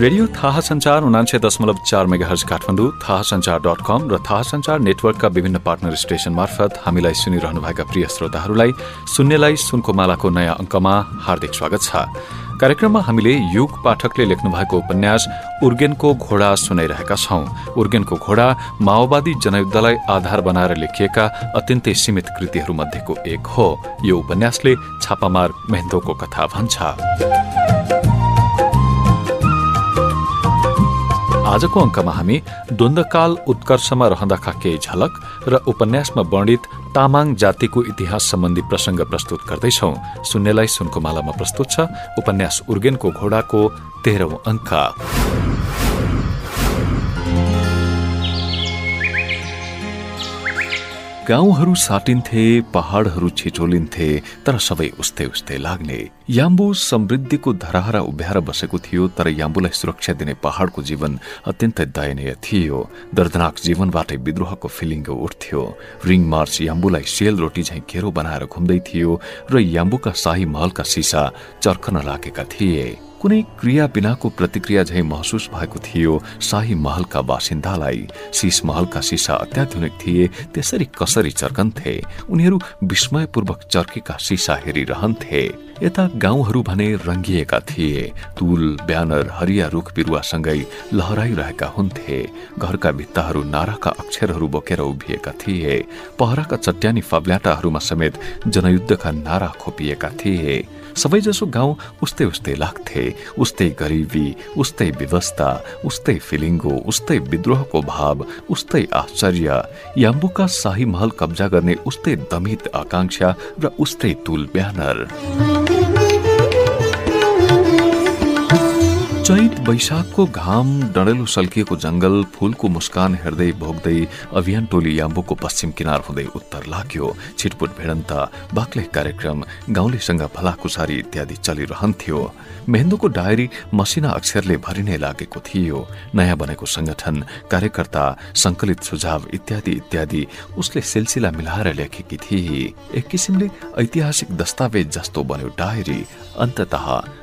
Radio थाहा संचार उनान्से दशमलव चार मेगाहज काठमाडौँ थाहा संचार डट कम र थाहा संचार नेटवर्कका विभिन्न पार्टनर स्टेशन मार्फत हामीलाई सुनिरहनुभएका प्रिय श्रोताहरूलाई सुन्नेलाई सुनको मालाको नयाँ अङ्कमा हार्दिक स्वागत छ। कार्यक्रममा हामीले युग पाठकले लेख्नु भएको उपन्यास उर्गेनको घोडा सुनाइरहेका छौं। उर्गेनको घोडा माओवादी जनयुद्धलाई आधार बनाएर लेखिएका अत्यन्तै सीमित कृतिहरू मध्येको एक हो। यो उपन्यासले छापामार मेहन्दोको कथा भन्छ। आजको अङ्कमा हामी द्वन्द्वकाल उत्कर्षमा रहँदाका केही झलक र उपन्यासमा वर्णित तामाङ जातिको इतिहास सम्बन्धी प्रसंग प्रस्तुत गर्दैछौ। सुन्नेलाई सुनको मालामा प्रस्तुत छ उपन्यास उर्गेनको घोडाको तेह्रौं अङ्क। गाउँहरू साटिन्थे पहाड़हरू छिचोलिन्थे तर सबै उस्तै उस्तै लाग्ने। याम्बु समृद्धिको धराहरा उभ्याएर बसेको थियो तर याम्बुलाई सुरक्षा दिने पहाड़को जीवन अत्यन्तै दयनीय थियो। दर्दनाक जीवनबाटै विद्रोहको फिलिङ्ग उठ्थ्यो। रिङ मार्च याम्बुलाई सेल रोटी झैँ घेरो बनाएर घुम्दै थियो र याम्बुका शाही महलका सिसा चर्खन लागेका थिए। कुनै क्रिया बिनाको प्रतिक्रिया झै महसुस भएको थियो। शाही महलका बासिन्दालाई शीश महलका सिसा अत्याधुनिक थिए त्यसरी कसरी चर्कन्थे? उनीहरू विस्मयपूर्वक चर्केका सिसा हेरिरहन्थे। यता गाउँहरू भने रङ्गिएका थिए। तुल ब्यानर हरिया रुख बिरुवासँगै लहराइरहेका हुन्थे। घरका भित्ताहरू नाराका अक्षरहरू बोकेर उभिएका थिए। पहराका चट्यानी फब्ल्याटाहरूमा समेत जनयुद्धका नारा खोपिएका थिए। सबैजसो गाउँ उस्तै उस्तै लाग्थे उस्तै गरिबी उस्तै व्यवस्था उस्तै फिलिङ्गो उस्तै विद्रोहको भाव उस्तै आश्चर्य याम्बुका शाही महल कब्जा गर्ने उस्तै दमित आकांक्षा र उस्तै तुल ब्यानर। चैत वैशाखको घाम डडेलो सल्किएको जंगल फूलको मुस्कान हेर्दै भोग्दै अभियान टोली याम्बोको पश्चिम किनार हुँदै उत्तर लाग्यो। छिटपुट भिडन्त बाक्ले कार्यक्रम गाउँलेसँग भलाकुसारी इत्यादि चलिरहन्थ्यो। मेहेन्दोको डायरी मसिना अक्षरले भरिनै लागेको थियो। नयाँ बनेको संगठन कार्यकर्ता संकलित सुझाव इत्यादि इत्यादि उसले सिलसिला मिलाएर लेखेकी थिए। एक किसिमले ऐतिहासिक दस्तावेज जस्तो बन्यो डायरी। अन्तत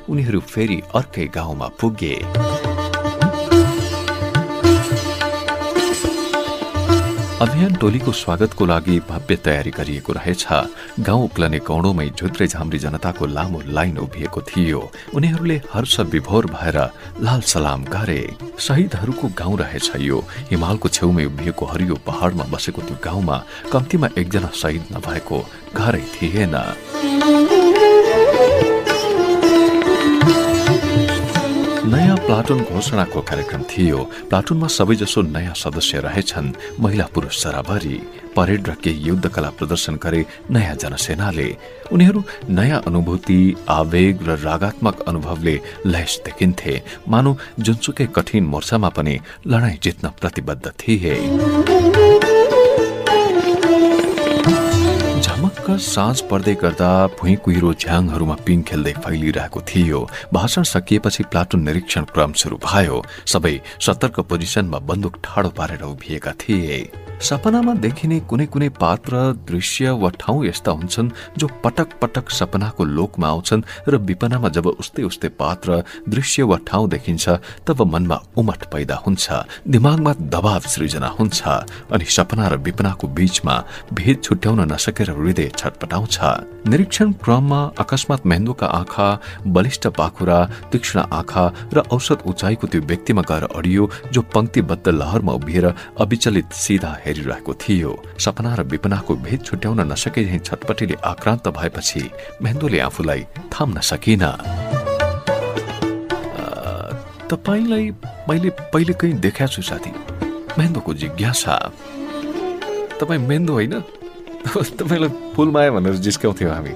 उनीहरू फेरि अर्कै गाउँमा पुगे। अभियान टोलीको स्वागतको लागि भव्य तयारी गरिएको रहेछ। गाउँ उक्लने गौडोमै झुत्रे झाम्री जनताको लामो लाइन उभिएको थियो। उनीहरूले हर्ष विभोर भएर लाल सलाम गरे। शहीदहरूको गाउँ रहेछ यो। हिमालको छेउमै उभिएको हरियो पहाड़मा बसेको त्यो गाउँमा कम्तीमा एकजना शहीद नभएको घरै थिएन। प्लाटुन घोषणाको कार्यक्रम थियो। प्लाटुनमा सबैजसो नयाँ सदस्य रहेछन्। महिला पुरुष सराभरी। परेड र केही युद्ध कला प्रदर्शन गरे नयाँ जनसेनाले। उनीहरू नयाँ अनुभूति आवेग र रागात्मक अनुभवले लैस देखिन्थे। मानव जुनसुकै कठिन मोर्चामा पनि लडाईँ जित्न प्रतिबद्ध थिए। झमक्क साँझ पर्दै गर्दा भुइँ कुहिरो झ्याङहरूमा पिङ खेल्दै फैलिरहेको थियो। भाषण सकिएपछि प्लाटुन निरीक्षण क्रम सुरु भयो। सबै सतर्क पोजिसनमा बन्दुक ठाडो पारेर उभिएका थिए। सपनामा देखिने कुनै कुनै पात्र दृश्य वा ठाउँ यस्ता हुन्छन् जो पटक पटक सपनाको लोकमा आउँछन् र विपनामा जब उस्तै उस्तै पात्र दृश्य वा ठाउँ देखिन्छ तब मनमा उमट पैदा हुन्छ दिमागमा दबाव सृजना हुन्छ अनि सपना र विपनाको बीचमा भेद छुट्याउन नसकेर हृदय छटपटाउँछ निरीक्षण क्रममा अकस्मात मेहेन्दोका आँखा बलिष्ठ पाखुरा तीक्ष्ण आँखा र औसत उचाइको त्यो व्यक्तिमा गएर अडियो जो पंक्तिबद्ध लहरमा उभिएर अविचलित सिधा हेरिरहेको थियो। सपना र विपनाको भेद छुट्याउन नसके छटपटीले आक्रान्त भएपछि मेहेन्दोले आफूलाई थाम्न सकिन। तपाईँलाई मैले पहिले कहीँ देखाएको छु साथी। मेहेन्दोको जिज्ञासा। तपाईँ मेहेन्दो होइन? तपाईँलाई फुलमाया भनेर जिस्काउँथ्यौँ हामी।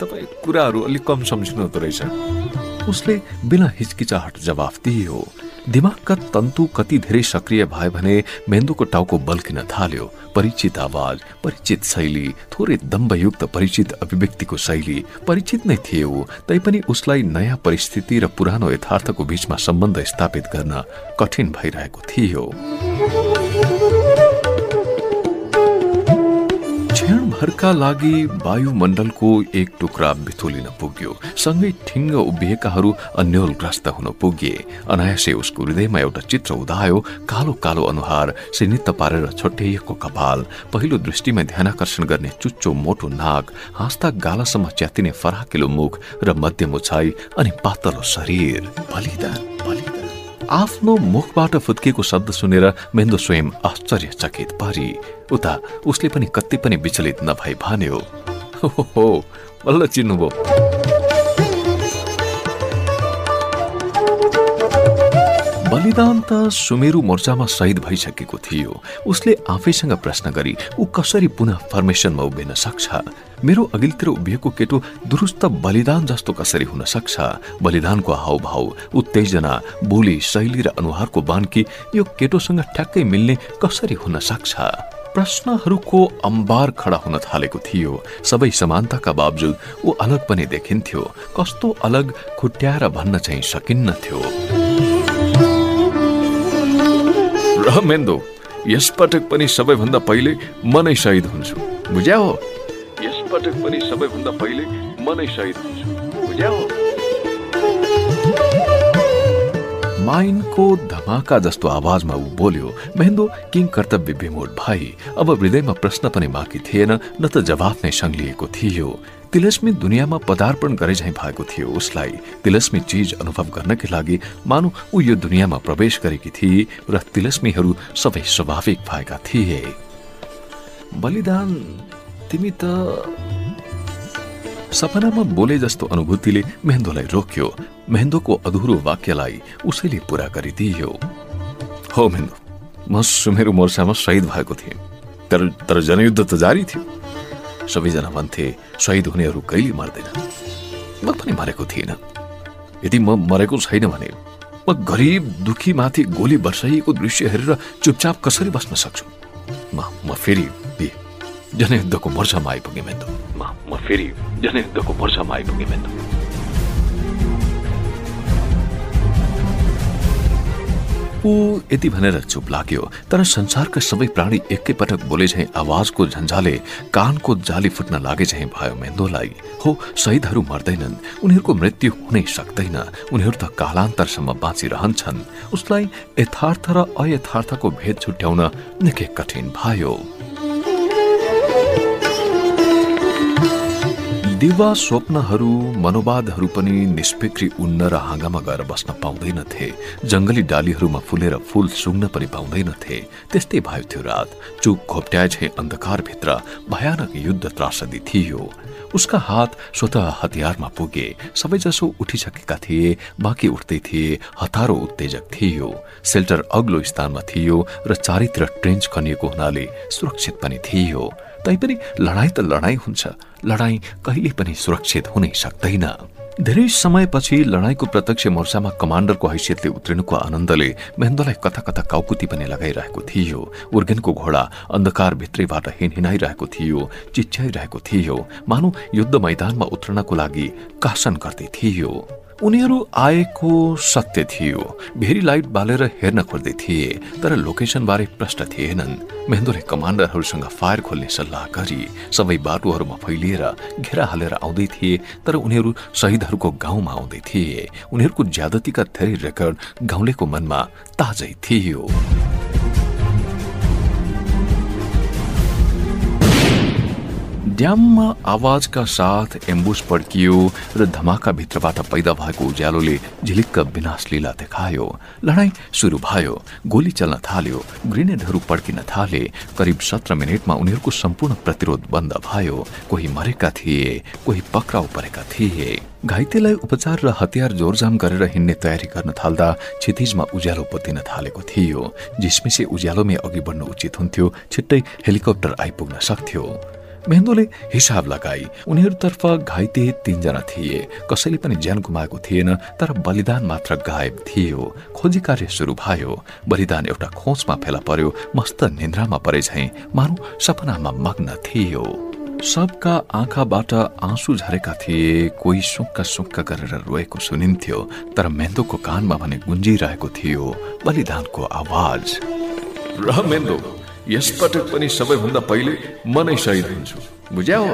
तपाईँ कुराहरू अलिक कम सम्झिनु हुँदो रहेछ। उसले बिना हिचकिचाहट जवाफ दियो दिमागका तन्तु कति धेरै सक्रिय भयो भने मेन्दुको टाउको बल्किन थाल्यो। परिचित आवाज परिचित शैली थोरै दम्बयुक्त परिचित अभिव्यक्तिको शैली परिचित नै थिए ऊ। तैपनि उसलाई नयाँ परिस्थिति र पुरानो यथार्थको बीचमा सम्बन्ध स्थापित गर्न कठिन भइरहेको थियो। क्षणभरका लागि वायुमण्डलको एक टुक्रा बिथोलिन पुग्यो। सँगै ठिङ्ग उभिएकाहरू अन्यलग्रस्त हुन पुगे। अनायासै उसको हृदयमा एउटा चित्र उदायो कालो कालो अनुहार सिनित्त पारेर छोटेको कपाल पहिलो दृष्टिमा ध्यानकर्षण गर्ने चुच्चो मोटो नाक हाँस्दा गालासम्म च्यातिने फराकिलो मुख र मध्यम उचाइ अनि पातलो शरीर। बलिदान बलिदान। आफ्नो मुखबाट फुत्किएको शब्द सुनेर मेन्दो स्वयं आश्चर्यचकित परी उता उसले पनि कति पनि विचलित नभई भन्यो हो बल्ल चिन्नुभयो। बलिदान त सुमेरु मोर्चामा शहीद भइसकेको थियो। उसले आफैसँग प्रश्न गरी ऊ कसरी पुनः फर्मेसनमा उभिन सक्छ? मेरो अघिल्तिर उभिएको केटो दुरुस्त बलिदान जस्तो कसरी हुन सक्छ? बलिदानको हावभाव उत्तेजना बोली शैली र अनुहारको बानकी यो केटोसँग ठ्याक्कै मिल्ने कसरी हुन सक्छ? प्रश्नहरूको अम्बार खडा हुन थालेको थियो। सबै समानताका बावजुद ऊ अलग पनि देखिन्थ्यो। कस्तो अलग खुट्याएर भन्न चाहिँ सकिन्न थियो र मेन्दो यसपटक पनि सबैभन्दा पहिले म नै हुन्छु। बुझ्या हो? यसपटक पनि सबैभन्दा पहिले म नै शहीद हुन्छु। बुझ्या? माइनको धमाका जस्तो आवाजमा ऊ बोल्यो मेहेन्दो किङ कर्तव्य विमोड भाइ अब हृदयमा प्रश्न पनि बाँकी थिएन न त जवाफ नै सङ्लिएको थियो। तिलस्मी दुनियाँमा पदार्पण गरे झैँ भएको थियो उसलाई। तिलस्मी चिज अनुभव गर्नकै लागि मानु ऊ यो दुनियाँमा प्रवेश गरेकी थिए र तिलस्मीहरू सबै स्वाभाविक भएका थिए। बलिदान तिमी त सपनामा बोले जस्तो अनुभूतिले मेहेन्दोलाई रोक्यो। मेहेन्दोको अधुरो वाक्यलाई उसैले पूरा गरिदियो। हो मेहेन्दो म सुमेरु मोर्चामा शहीद भएको थिएँ। तर तर जनयुद्ध त जारी थियो। सबैजना भन्थे शहीद हुनेहरू कहिले मर्दैन? म पनि मरेको थिइनँ यदि म मरेको छैन भने म गरिब दुखी माथि गोली वर्षाइएको दृश्य हेरेर चुपचाप कसरी बस्न सक्छु? म म फेरि जनयुद्धको मोर्चामा आइपुगेँ मेन्दो म म फेरि जनयुद्धको मोर्चामा आइपुगेँ मेन्दो ऊ यति भनेर चुप लाग्यो तर संसारका सबै प्राणी एकैपटक बोले झैँ आवाजको झन्झाले कानको जाली फुट्न लागे झैँ भयो मेन्दोलाई हो शहीदहरू मर्दैनन् उनीहरूको मृत्यु हुनै सक्दैन उनीहरू त कालान्तरसम्म बाँचिरहन्छन् उसलाई यथार्थ र अयथार्थको भेद छुट्याउन निकै कठिन भयो दिवा स्वप्नहरू मनोवादहरू पनि निष्पिक्री उन्न र हाँगामा गएर बस्न पाउँदैनथे जंगली डालीहरूमा फुलेर फूल सुङ्न पनि पाउँदैनथे त्यस्तै भयो त्यो रात। चुक घोप्ट्याए झै अन्धकारभित्र भयानक युद्ध त्रासदी थियो। उसका हात स्वत हतियारमा पुगे। सबैजसो उठिसकेका थिए बाँकी उठ्दै थिए हतारो उत्तेजक थियो। सेल्टर अग्लो स्थानमा थियो र चारैतिर ट्रेन्च खनिएको हुनाले सुरक्षित पनि थियो। तैपनि लडाई त लडाई हुन्छ। लडाई कहिले पनि सुरक्षित हुनै सक्दैन। धेरै समयपछि लडाईँको प्रत्यक्ष मोर्चामा कमान्डरको हैसियतले उत्रिनुको आनन्दले महेन्द्रलाई कता कता काउकुती पनि लगाइरहेको थियो। उर्गेनको घोडा अन्धकार भित्रैबाट हिँडिरहेको थियो चिच्याइरहेको थियो। मानव युद्ध मैदानमा उत्रनको लागि कासन गर्दै थियो। उनीहरू आएको सत्य थियो। भेरी लाइट बालेर हेर्न खोज्दै थिए तर लोकेसन बारे प्रश्न थिएनन्। मेहेन्दोले कमान्डरहरूसँग फायर खोल्ने सल्लाह गरी सबै बाटोहरूमा फैलिएर घेरा हालेर आउँदै थिए तर उनीहरू शहीदहरूको गाउँमा आउँदै थिए। उनीहरूको ज्यादतीका धेरै रेकर्ड गाउँलेको मनमा ताजै थियो। ड्याममा आवाजका साथ एम्बुस पड्कियो र धमाका भित्रबाट पैदा भएको उज्यालोले झिलिक्क विनाश लीला देखायो। लडाई सुरु भयो। गोली चल्न थाल्यो। ग्रेनेडहरू पड्किन थाले। करिब सत्र मिनटमा उनीहरूको सम्पूर्ण प्रतिरोध बन्द भयो। कोही मरेका थिए कोही पक्राउ परेका थिए। घाइतेलाई उपचार र हतियार जोरजाम गरेर हिँड्ने तयारी गर्न थाल्दा क्षितिजमा उज्यालो पोतिन थालेको थियो। जिसमिसे उज्यालोमै अघि बढ्नु उचित हुन्थ्यो। छिट्टै हेलिकप्टर आइपुग्न सक्थ्यो। मेहेन्दोले हिसाब लगाई। उनीहरूतर्फ घाइते तीनजना थिए। कसैले पनि ज्यान गुमाएको थिएन तर बलिदान मात्र गायब थियो। खोजी कार्य सुरु भयो। बलिदान एउटा खोजमा फेला पर्यो। मस्त निन्द्रामा परे झैँ मानु सपनामा मग्न थियो। सबका आँखाबाट आँसु झरेका थिए। कोही सुक्का सुक्का गरेर रोएको सुनिन्थ्यो। तर मेन्दोको कानमा भने गुन्जिरहेको थियो। बलिदानको आवाज। र मेन्दो। यसपटक पनि सबैभन्दा पहिले म नै सहिद हुन्छु बुझ्याउ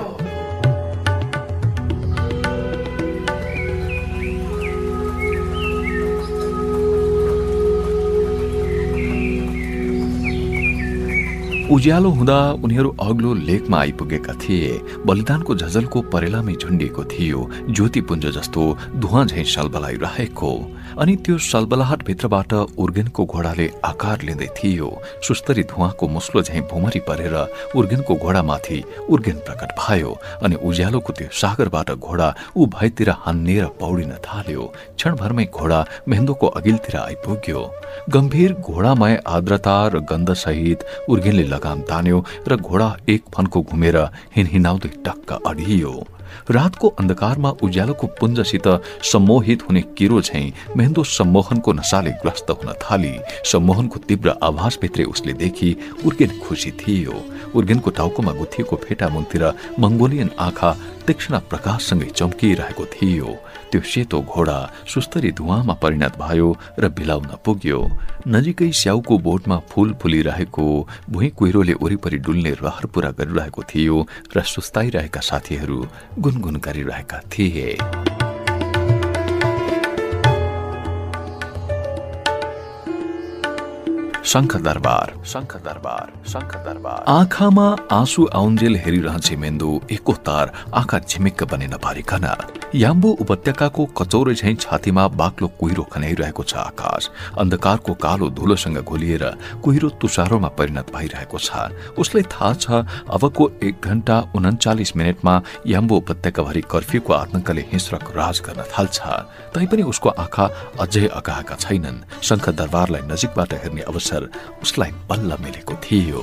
उज्यालो हुँदा उनीहरू अग्लो लेकमा आइपुगेका थिए। बलिदानको झझलको परेलामै झुन्डिएको थियो। ज्योतिपुञ्ज जस्तो धुवा झैँ सलबलाइरहेको अनि त्यो सलबलाहट भित्रबाट उर्गेनको घोडाले आकार लिँदै थियो। सुस्तरी धुवाको मुस्लो झैँ भुमरी परेर उर्गेनको घोडामाथि उर्गेन प्रकट भयो अनि उज्यालोको त्यो सागरबाट घोडा ऊ भयतिर हान्नेर पौडिन थाल्यो। क्षणभरमै घोडा मेहन्दोको अघिल्तिर आइपुग्यो। गम्भीर घोडामय आर्द्रता र गन्धसहित उर्गेनले लगाम तान्यो र घोडा एक फन्को घुमेर हिनहिनाउँदै टक्क अडियो। रातको अन्धकारमा उज्यालोको पुञ्जसित सम्मोहित हुने किरो झैं मेहन्दो सम्मोहनको नसाले ग्रस्त हुन थाली। सम्मोहनको तीव्र आभासभित्रै उसले देखि उर्गेन खुसी थियो। उर्गेनको टाउकोमा गुथिएको फेटा मुनतिर मंगोलियन आँखा तीक्ष्ण प्रकाशसँगै चम्किरहेको थियो। त्यो सेतो घोडा सुस्तरी धुवामा परिणत भयो र बिलाउन पुग्यो। नजिकै स्याउको बोटमा फूल फुलिरहेको भुइँ कुहिरोले वरिपरि डुल्ने रहर पूरा गरिरहेको थियो र सुस्ताइरहेका साथीहरू गुनगुन गरिरहेका थिए। शङ्ख दरबार शङ्ख दरबार शङ्ख दरबार आँखामा आँसु आउन्जेल हेरिरहन्छे मेन्दु एकोतार आँखा झिमिक्क बने नपारिकन याम्बो उपत्यकाको कचौरे झैँ छातीमा बाक्लो कुहिरो खनाइरहेको छ आकाश अन्धकारको कालो धुलोसँग घोलिएर कुहिरो तुसारोमा परिणत भइरहेको छ उसलाई थाहा छ अबको एक घण्टा उन्चालिस मिनटमा याम्बो उपत्यकाभरि कर्फ्यूको आतंकले हिंस्रक राज गर्न थाल्छ तैपनि उसको आँखा अझै अगाएका छैनन् शङ्ख दरबारलाई नजिकबाट हेर्ने अवसर उसलाई बल्ल मिलेको थियो।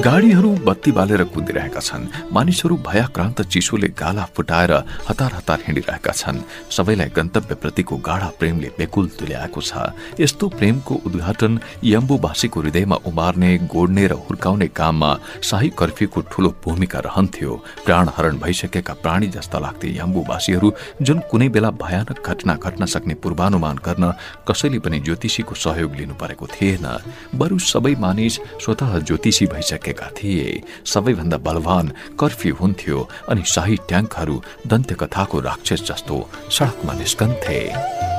गाडीहरू बत्ती बालेर कुदिरहेका छन्। मानिसहरू भयाक्रान्त चिसोले गाला फुटाएर हतार हतार हिँडिरहेका छन्। सबैलाई गन्तव्यप्रतिको गाढा प्रेमले बेकुल तुल्याएको छ। यस्तो प्रेमको उद्घाटन यम्बुवासीको हृदयमा उमार्ने गोड्ने र हुर्काउने काममा शाही कर्फ्यूको ठूलो भूमिका रहन्थ्यो। प्राणहरण भइसकेका प्राणी जस्ता लाग्थे यम्बुवासीहरू जुन कुनै बेला भयानक घटना घट्न सक्ने पूर्वानुमान गर्न कसैले पनि ज्योतिषीको सहयोग लिनु परेको थिएन। बरु सबै मानिस स्वत ज्योतिषी भइसके सकेका थिए। सबैभन्दा बलवान कर्फ्यू हुन्थ्यो अनि शाही ट्याङ्कहरू दन्त्यकथाको राक्षस जस्तो सडकमा निस्कन्थे।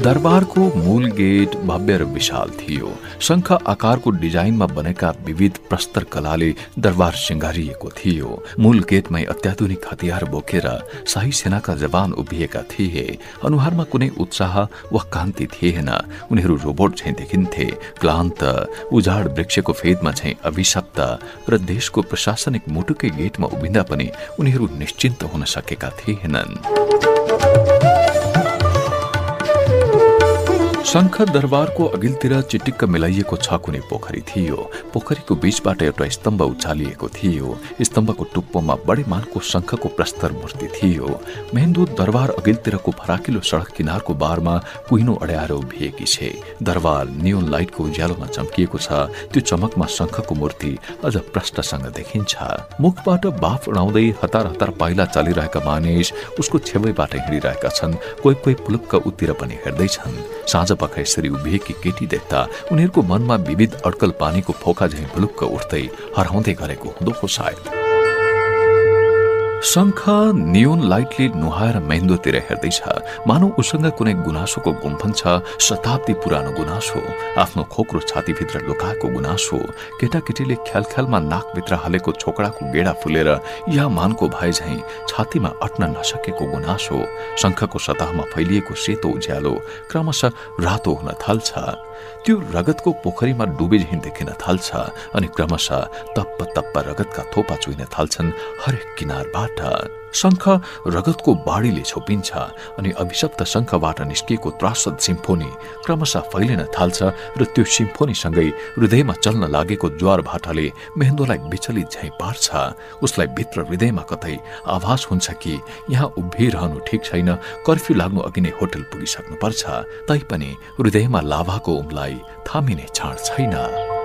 दरबारको मूल गेट भव्य र विशाल थियो। शङ्ख आकारको डिजाइनमा बनेका विविध प्रस्तर कलाले दरबार सिंगारिएको थियो। मूल गेटमै अत्याधुनिक हतियार बोकेर शाही सेनाका जवान उभिएका थिए। अनुहारमा कुनै उत्साह वा कान्ति थिएन। उनीहरू रोबोट झैँ देखिन्थे। क्लान्त उजाड वृक्षको फेदमा झैँ अभिशप्त र देशको प्रशासनिक मुटुकै गेटमा उभिँदा पनि उनीहरू निश्चिन्त हुन सकेका थिएनन्। शङ्ख दरबारको अघिल्तिर चिटिक्क मिलाइएको छ कुनै पोखरी थियो। पोखरीको बीचबाट एउटा स्तम्भ उचालिएको थियो। स्तम्भको टुप्पोमा बडे मानको शङ्खको प्रस्तर मूर्ति थियो। मेहेन्दु दरबार अघिल्तिरको फराकिलो सडक किनारको बारमा कुहिनो अड्याएर उभिएकी छे। दरबार नियोन लाइटको उज्यालोमा चम्किएको छ। त्यो चमकमा शङ्खको मूर्ति अझ प्रष्टसँग देखिन्छ। मुखबाट बाफ उडाउँदै हतार हतार पाइला चलिरहेका मानिस उसको छेउबाट हिँडिरहेका छन्। कोही कोही पुलुक्क उत्तिर पनि हेर्दैछन् साँझ पख यसरी उभिएकी केटी देख्दा उनीहरूको मनमा विविध अड्कल पानीको फोका झैँ भुलुक्क उठ्दै हराउँदै गरेको हुँदो सायद। शङ्ख नियोन लाइटले नुहाएर मेहेन्दोतिर हेर्दैछ। मानव उसँग कुनै गुनासोको गुम्फन छ शताब्दी पुरानो गुनासो। आफ्नो खोक्रो छातीभित्र लुकाएको गुनासो। केटाकेटीले ख्याल ख्यालमा नाकभित्र हालेको छोकडाको गेडा फुलेर या मानको भए झैँ छातीमा अट्न नसकेको गुनासो। शङ्खको सतहमा फैलिएको सेतो उज्यालो क्रमशः रातो हुन थाल्छ। त्यो रगतको पोखरीमा डुबे झैँ देखिन थाल्छ अनि क्रमशः तप्प तप्प रगतका थोपा चुइन थाल्छन् हरेक किनारबाट। शङ्ख रगतको बाढीले छोपिन्छ अनि अभिशप्त शङ्खबाट निस्किएको त्रासद सिम्फोनी क्रमशः फैलिन थाल्छ र त्यो सिम्फोनीसँगै हृदयमा चल्न लागेको ज्वार भाटाले मेहेन्दोलाई विचलित झैँ पार्छ। उसलाई भित्र हृदयमा कतै आभास हुन्छ कि यहाँ उभिरहनु ठिक छैन कर्फ्यू लाग्नु अघि नै होटल पुगिसक्नुपर्छ तैपनि हृदयमा लाभाको उमलाई थामिने छाड छैन।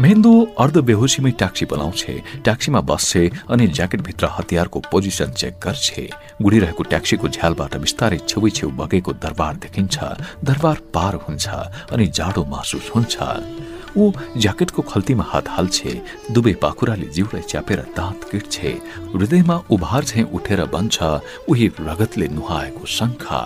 मेहेन्दो अर्ध बेहोसीमै ट्याक्सी बोलाउँछे। ट्याक्सीमा बस्छे अनि ज्याकेटभित्र हतियारको पोजिसन चेक गर्छे। गुडिरहेको ट्याक्सीको झ्यालबाट बिस्तारै छेउै छेउ बगेको दरबार देखिन्छ। दरबार पार हुन्छ अनि जाडो महसुस हुन्छ। ऊ ज्याकेटको खल्तीमा हात हाल्छे। दुवै पाखुराले जिउलाई च्यापेर दाँत किट्छे। हृदयमा उभार झैँ उठेर बन्छ उही रगतले नुहाएको शङ्खा।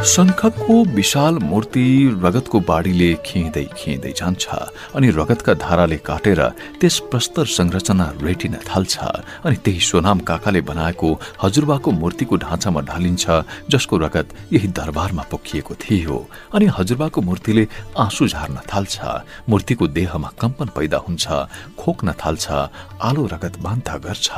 शङ्खको विशाल मूर्ति रगतको बाढीले खिँदै खिँदै जान्छ अनि रगतका धाराले काटेर त्यस प्रस्तर संरचना रेटिन थाल्छ अनि त्यही सोनाम काकाले बनाएको हजुरबाको मूर्तिको ढाँचामा ढालिन्छ जसको रगत यही दरबारमा पोखिएको थियो अनि हजुरबाको मूर्तिले आँसु झार्न थाल्छ मूर्तिको देहमा कम्पन पैदा हुन्छ खोक्न थाल्छ आलो रगत बान्ता गर्छ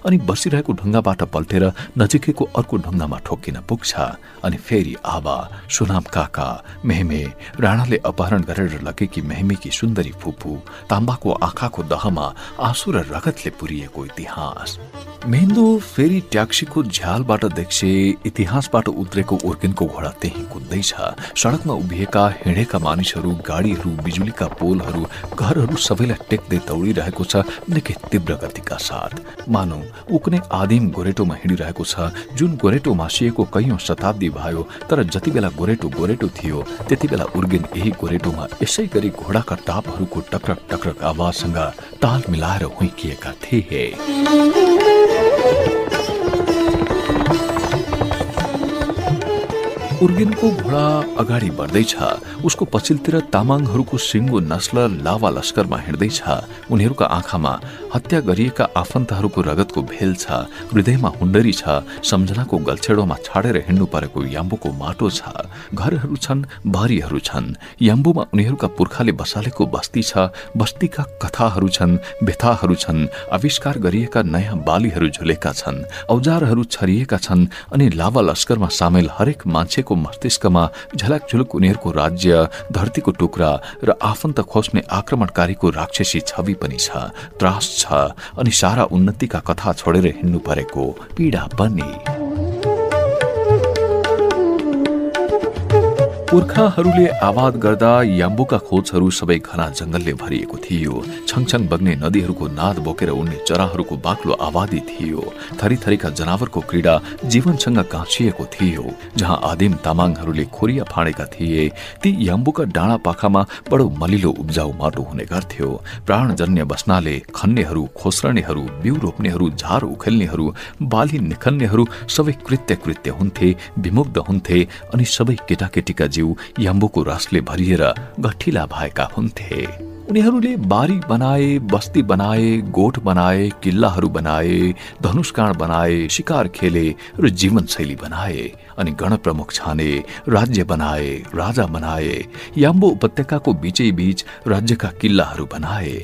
अनि बसिरहेको ढुङ्गाबाट पल्टेर नजिकैको अर्को ढुङ्गामा ठोकिन पुग्छ अनि फेरि आबा सुनाम काका मेहमे राणाले अपहरण गरेर लगेकी मेहमेकी सुन्दरी फुपू ताम्बाको आँखाको दहमा आँसु र रगतले पुरिएको इतिहास। मेहेन्दो फेरि ट्याक्सीको झ्यालबाट देख्छे इतिहासबाट उत्रेको उर्किनको घोडा त्यही कुद्दैछ। सडकमा उभिएका हिँडेका मानिसहरू गाडीहरू बिजुलीका पोलहरू घरहरू सबैलाई टेक्दै दौडिरहेको छ निकै तीव्र गतिका साथ। मानौ ऊ कुनै आदिम गोरेटोमा हिँडिरहेको छ जुन गोरेटो मासिएको कैयौं शताब्दी भयो तर जति बेला गोरेटो गोरेटो थियो त्यति बेला उर्गेन यही गोरेटोमा यसै गरी घोडाका टापहरूको टक्रक टक्रक आवाजसँग ताल मिलाएर हुइकिएका थिए। उर्गेनको घोडा अगाडि बढ्दैछ। उसको पछिल्तिर तामाङहरूको सिङ्गो नस्ल लावा लस्करमा हिँड्दैछ। उनीहरूका आँखामा हत्या गरिएका आफन्तहरूको रगतको भेल छ। हृदयमा हुन्डरी छ। सम्झनाको गल्छेडोमा छाडेर हिँड्नु परेको याम्बुको माटो छ। घरहरू छन् बारीहरू छन्। याम्बुमा उनीहरूका पुर्खाले बसालेको बस्ती छ। बस्तीका कथाहरू छन् व्यथाहरू छन् आविष्कार गरिएका नयाँ बालीहरू झुलेका छन् औजारहरू छरिएका छन् अनि लावा लस्करमा सामेल हरेक मान्छेको मस्तिष्कमा झलक झुलुक उनीहरूको राज्य धरतीको टुक्रा र आफन्त खोज्ने आक्रमणकारीको राक्षसी छवि पनि छ त्रास छ अनि सारा उन्नतिका कथा छोडेर हिँड्नु परेको पीडा पनि पुर्खाहरूले आवाद गर्दा याम्बुका खोजहरू सबै घना जंगलले भरिएको थियो। छङछङ बग्ने नदीहरूको नाद बोकेर उड्ने चराहरूको बाक्लो आवादी थियो। थरीथरीका जनावरको क्रीडा जीवनसँग गाँसिएको थियो जहाँ आदिम तामाङहरूले खोरिया फाँडेका थिए। ती याम्बुका डाँडा पाखामा बडो मलिलो उब्जाउ माटो हुने गर्थ्यो। प्राणजन्य बस्नाले खन्नेहरू खोस्रनेहरू बिउ रोप्नेहरू झार उखेल्नेहरू बाली निखन्नेहरू सबै कृत्य कृत्य हुन्थे विमुग्ध हुन्थे अनि सबै केटाकेटीका जिउ याम्बुको रसले भरिएर गठिला भएका हुन्थे। उनीहरूले बारी बनाए बस्ती बनाए गोठ बनाए किल्लाहरू बनाए धनुषकाँड बनाए शिकार खेले र जीवनशैली बनाए अनि गणप्रमुख छाने राज्य बनाए राजा बनाए याम्बो उपत्यकाको बीचै बीच राज्यका किल्लाहरू बनाए।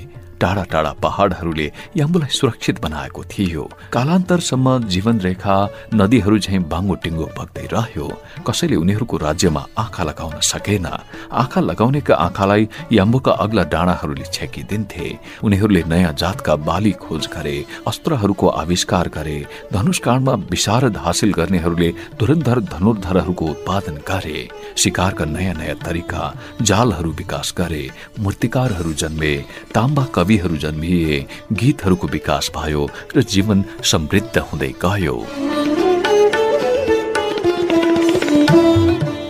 टाढा टाढा पहाडहरूले याम्बुलाई सुरक्षित बनाएको थियो। कालान्तरसम्म जीवन रेखा नदीहरू झैँ बाङ्गो टिङ्गो बग्दै रह्यो। कसैले उनीहरूको राज्यमा आँखा लगाउन सकेन। आँखा लगाउनेका आँखालाई याम्बुका अग्ला डाँडाहरूले छेकिदिन्थे। उनीहरूले नयाँ जातका बाली खोज गरे अस्त्रहरूको आविष्कार गरे धनुषकाण्डमा विशारद हासिल गर्नेहरूले धुरन्धर धनुर्धरहरूको उत्पादन गरे शिकारका नयाँ नयाँ तरिका जालहरू विकास गरे मूर्तिकारहरू जन्मे ताम्बा कविहरू जन्मिए गीतहरूको विकास भयो र जीवन समृद्ध हुँदै गयो।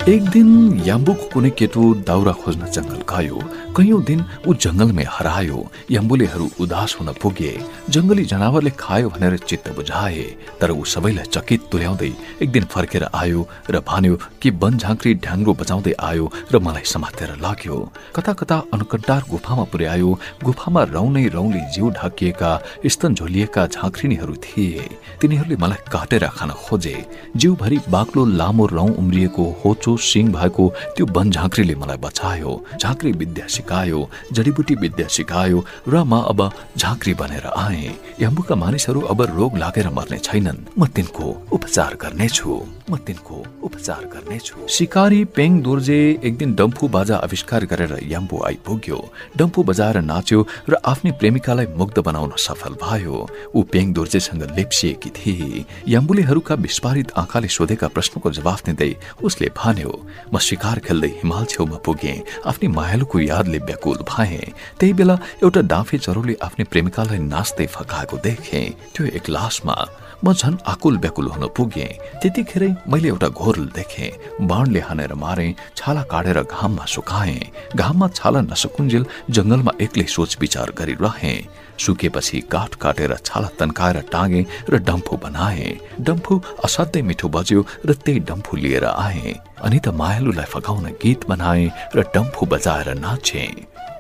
एक दिन याम्बुको कुनै केटो दाउरा खोज्न जङ्गल गयो। कैयौं दिन ऊ जंगलमै हरायो यम्बुलेहरू उदास हुन पुगे। जंगली जनावरले खायो भनेर चित्त बुझाए तर ऊ सबैलाई चकित तुल्याउँदै एक दिन फर्केर आयो र भन्यो कि वन झाँक्री ढ्याङ्ग्रो बजाउँदै आयो र मलाई समातेर लाग्यो। कता कता अनुकन्टार गुफामा पुर्यायो। गुफामा रौनै रौले जिउ ढाकिएका स्तन झोलिएका झाँक्रिनीहरू थिए। तिनीहरूले मलाई काटेर खान खोजे। जिउभरि बाक्लो लामो रौं उम्रिएको होचो सिङ भएको त्यो वन झाँक्रीले मलाई बचायो। झाँक्री विद्या सिकायो जडीबुटी विद्या सिकायो र म अब झाँक्री बनेर आए। यम्बुका मानिसहरू अब रोग लागेर मर्ने छैनन्। म तिनको उपचार गर्नेछु। म तिनको उपचार गर्नेछु। सिकारी पेङ दोर्जे एक दिन डम्फु बाजा आविष्कार गरेर याम्बु आइपुग्यो। डम्फु बजाएर नाच्यो र आफ्नै प्रेमिकालाई मुग्ध बनाउन सफल भयो। ऊ पेङ दोर्जेसँग लेप्सिएकी थिए। याम्बुलेहरूका विस्फारित आँखाले सोधेका प्रश्नको जवाफ दिँदै उसले भन्यो म शिकार खेल्दै हिमाल छेउमा पुगे। आफ्नी मायालुको यादले व्याकुल भए। त्यही बेला एउटा डाँफे चरोले आफ्नै प्रेमिकालाई नाच्दै फकाएको देखे। त्यो एक लासमा म झन आकुल व्याकुल हुन पुगे। त्यतिखेरै मैले एउटा घोरल देखे। बाणले हानेर मारे छाला काटेर घाममा सुकाए। घाममा छाला नसकुन्जेल जंगलमा एक्लै सोच विचार गरिरहे। सुकेपछि काठ काटेर छाला तन्काएर टाँगे र डम्फु बनाए। डम्फु असाध्यै मिठो बज्यो र त्यही डम्फु लिएर आए। अनि त मायालुलाई फगाउन गीत बनाए र डम्फु बजाएर नाचे।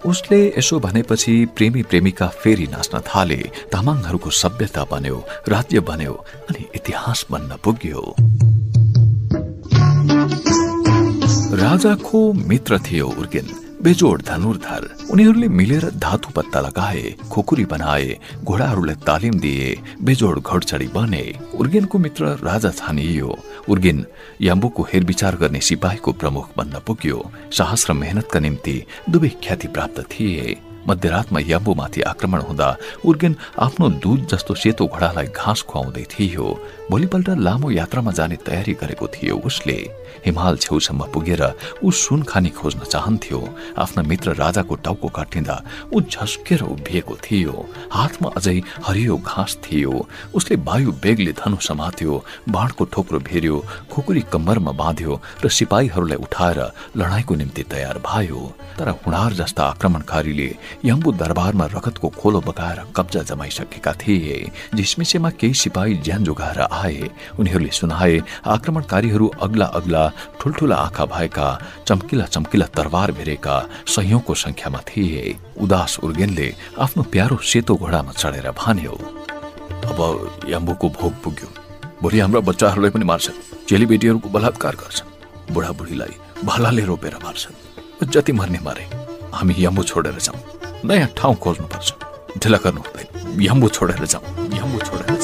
उसले यसो भनेपछि प्रेमी प्रेमिका फेरि नाच्न थाले। तामाङहरूको सभ्यता बन्यो राज्य बन्यो अनि इतिहास बन्न पुग्यो। राजाको मित्र थियो उर्गेन बेजोड धनुर्धर। उनीहरूले मिलेर धातु पत्ता लगाए खोकुरी बनाए घोडाहरूलाई तालिम दिए बेजोड घोडचडी बने। उर्गेनको मित्र राजा छानियो। उर्गेन याम्बुको हेरविचार गर्ने सिपाहीको प्रमुख बन्न पुग्यो। साहस र मेहनतका निम्ति दुवै ख्याति प्राप्त थिए। मध्यरातमा याम्बुमाथि आक्रमण हुँदा उर्गेन आफ्नो दूध जस्तो सेतो घोडालाई घाँस खुवाउँदै थियो। भोलिपल्ट लामो यात्रामा जाने तयारी गरेको थियो उसले। हिमाल छेउसम्म पुगेर ऊ सुन खानी खोज्न चाहन्थ्यो। आफ्ना मित्र राजाको टाउको काटिँदा ऊ झस्केर उभिएको थियो। हातमा अझै हरियो घाँस थियो। उसले वायु बेगले धनु समात्यो बाणको ठोक्रो भेर्यो खुकुरी कम्मरमा बाँध्यो र सिपाहीहरूलाई उठाएर लडाईँको निम्ति तयार भयो। तर हुणार जस्ता आक्रमणकारीले यम्बु दरबारमा रगतको खोलो बगाएर कब्जा जमाइसकेका थिए झिसमिसेमा केही सिपाही ज्यान जोगाएर आए। उनीहरूले सुनाए आक्रमणकारीहरू अग्ला अग्ला ठुल्ठुला आँखा भएका चम्किला चम्किला तरवार भेरेका सयौंको संख्यामा थिए। उदास उर्गेनले आफ्नो प्यारो सेतो घोडामा चढेर भन्यो अब याम्बुको भोग पुग्यो। भोलि हाम्रा बच्चाहरूलाई पनि मार्छन्। चेलीबेटीहरूको बलात्कार गर्छन् बुढाबुढीलाई भालाले रोपेर मार्छन्। जति मर्ने मारे हामी यम्बु छोडेर जाउँ। नयाँ ठाउँ खोज्नुपर्छ। ढिला गर्नु हुँदैन यम्बु छोडेर जाउँ। यम्बु छोडेर